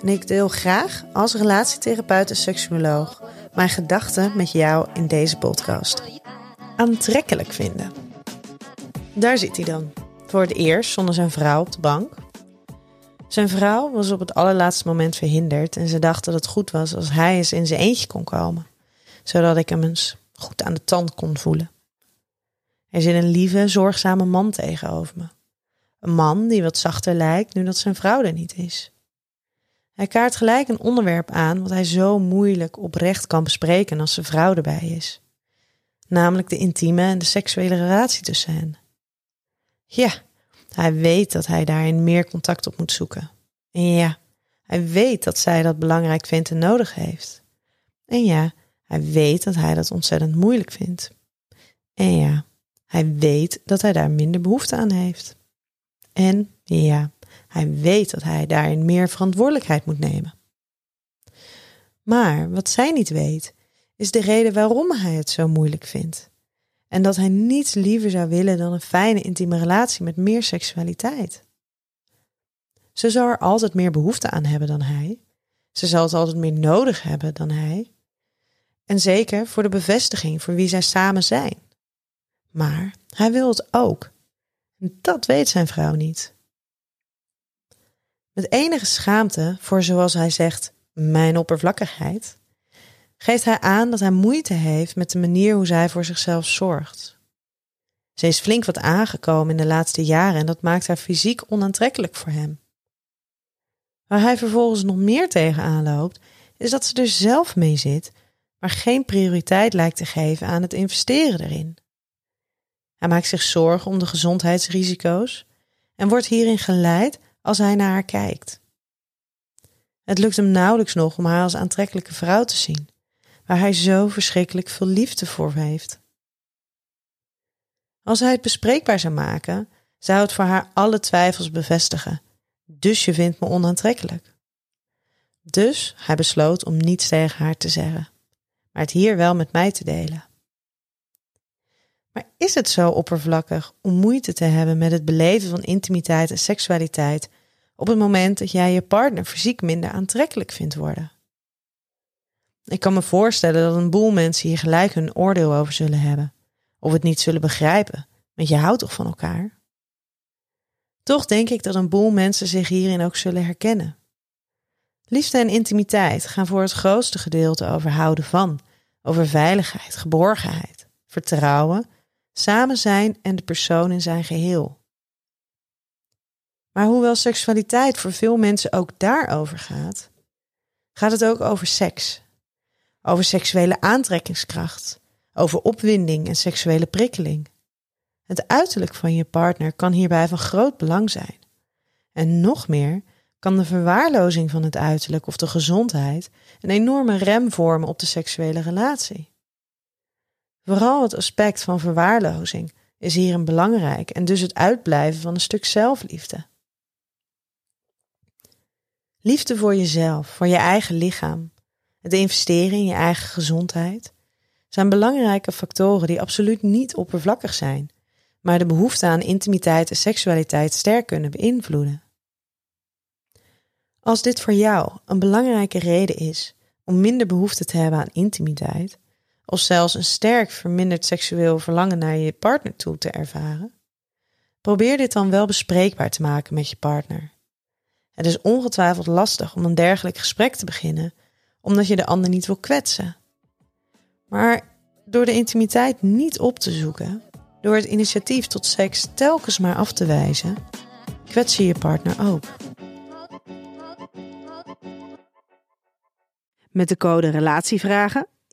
en ik deel graag als relatietherapeut en seksuoloog mijn gedachten met jou in deze podcast. Aantrekkelijk vinden. Daar zit hij dan. Voor het eerst zonder zijn vrouw op de bank. Zijn vrouw was op het allerlaatste moment verhinderd en ze dacht dat het goed was als hij eens in zijn eentje kon komen, zodat ik hem eens goed aan de tand kon voelen. Er zit een lieve, zorgzame man tegenover me. Een man die wat zachter lijkt nu dat zijn vrouw er niet is. Hij kaart gelijk een onderwerp aan wat hij zo moeilijk oprecht kan bespreken als zijn vrouw erbij is. Namelijk de intieme en de seksuele relatie tussen hen. Ja, hij weet dat hij daarin meer contact op moet zoeken. En ja, hij weet dat zij dat belangrijk vindt en nodig heeft. En ja, hij weet dat hij dat ontzettend moeilijk vindt. En ja, hij weet dat hij daar minder behoefte aan heeft. En ja, hij weet dat hij daarin meer verantwoordelijkheid moet nemen. Maar wat zij niet weet, is de reden waarom hij het zo moeilijk vindt. En dat hij niets liever zou willen dan een fijne intieme relatie met meer seksualiteit. Ze zal er altijd meer behoefte aan hebben dan hij. Ze zal het altijd meer nodig hebben dan hij. En zeker voor de bevestiging voor wie zij samen zijn. Maar hij wil het ook. En dat weet zijn vrouw niet. Met enige schaamte voor, zoals hij zegt, mijn oppervlakkigheid, geeft hij aan dat hij moeite heeft met de manier hoe zij voor zichzelf zorgt. Ze is flink wat aangekomen in de laatste jaren en dat maakt haar fysiek onaantrekkelijk voor hem. Waar hij vervolgens nog meer tegenaan loopt, is dat ze er zelf mee zit, maar geen prioriteit lijkt te geven aan het investeren erin. Hij maakt zich zorgen om de gezondheidsrisico's en wordt hierin geleid als hij naar haar kijkt. Het lukt hem nauwelijks nog om haar als aantrekkelijke vrouw te zien, waar hij zo verschrikkelijk veel liefde voor heeft. Als hij het bespreekbaar zou maken, zou het voor haar alle twijfels bevestigen. Dus je vindt me onaantrekkelijk. Dus hij besloot om niets tegen haar te zeggen, maar het hier wel met mij te delen. Maar is het zo oppervlakkig om moeite te hebben met het beleven van intimiteit en seksualiteit op het moment dat jij je partner fysiek minder aantrekkelijk vindt worden? Ik kan me voorstellen dat een boel mensen hier gelijk hun oordeel over zullen hebben, of het niet zullen begrijpen, want je houdt toch van elkaar? Toch denk ik dat een boel mensen zich hierin ook zullen herkennen. Liefde en intimiteit gaan voor het grootste gedeelte over houden van, over veiligheid, geborgenheid, vertrouwen samen zijn en de persoon in zijn geheel. Maar hoewel seksualiteit voor veel mensen ook daarover gaat, gaat het ook over seks. Over seksuele aantrekkingskracht, over opwinding en seksuele prikkeling. Het uiterlijk van je partner kan hierbij van groot belang zijn. En nog meer kan de verwaarlozing van het uiterlijk of de gezondheid een enorme rem vormen op de seksuele relatie. Vooral het aspect van verwaarlozing is hierin belangrijk en dus het uitblijven van een stuk zelfliefde. Liefde voor jezelf, voor je eigen lichaam, het investeren in je eigen gezondheid zijn belangrijke factoren die absoluut niet oppervlakkig zijn, maar de behoefte aan intimiteit en seksualiteit sterk kunnen beïnvloeden. Als dit voor jou een belangrijke reden is om minder behoefte te hebben aan intimiteit, of zelfs een sterk verminderd seksueel verlangen naar je partner toe te ervaren, probeer dit dan wel bespreekbaar te maken met je partner. Het is ongetwijfeld lastig om een dergelijk gesprek te beginnen, omdat je de ander niet wil kwetsen. Maar door de intimiteit niet op te zoeken, door het initiatief tot seks telkens maar af te wijzen, kwets je je partner ook. Met de code Relatievragen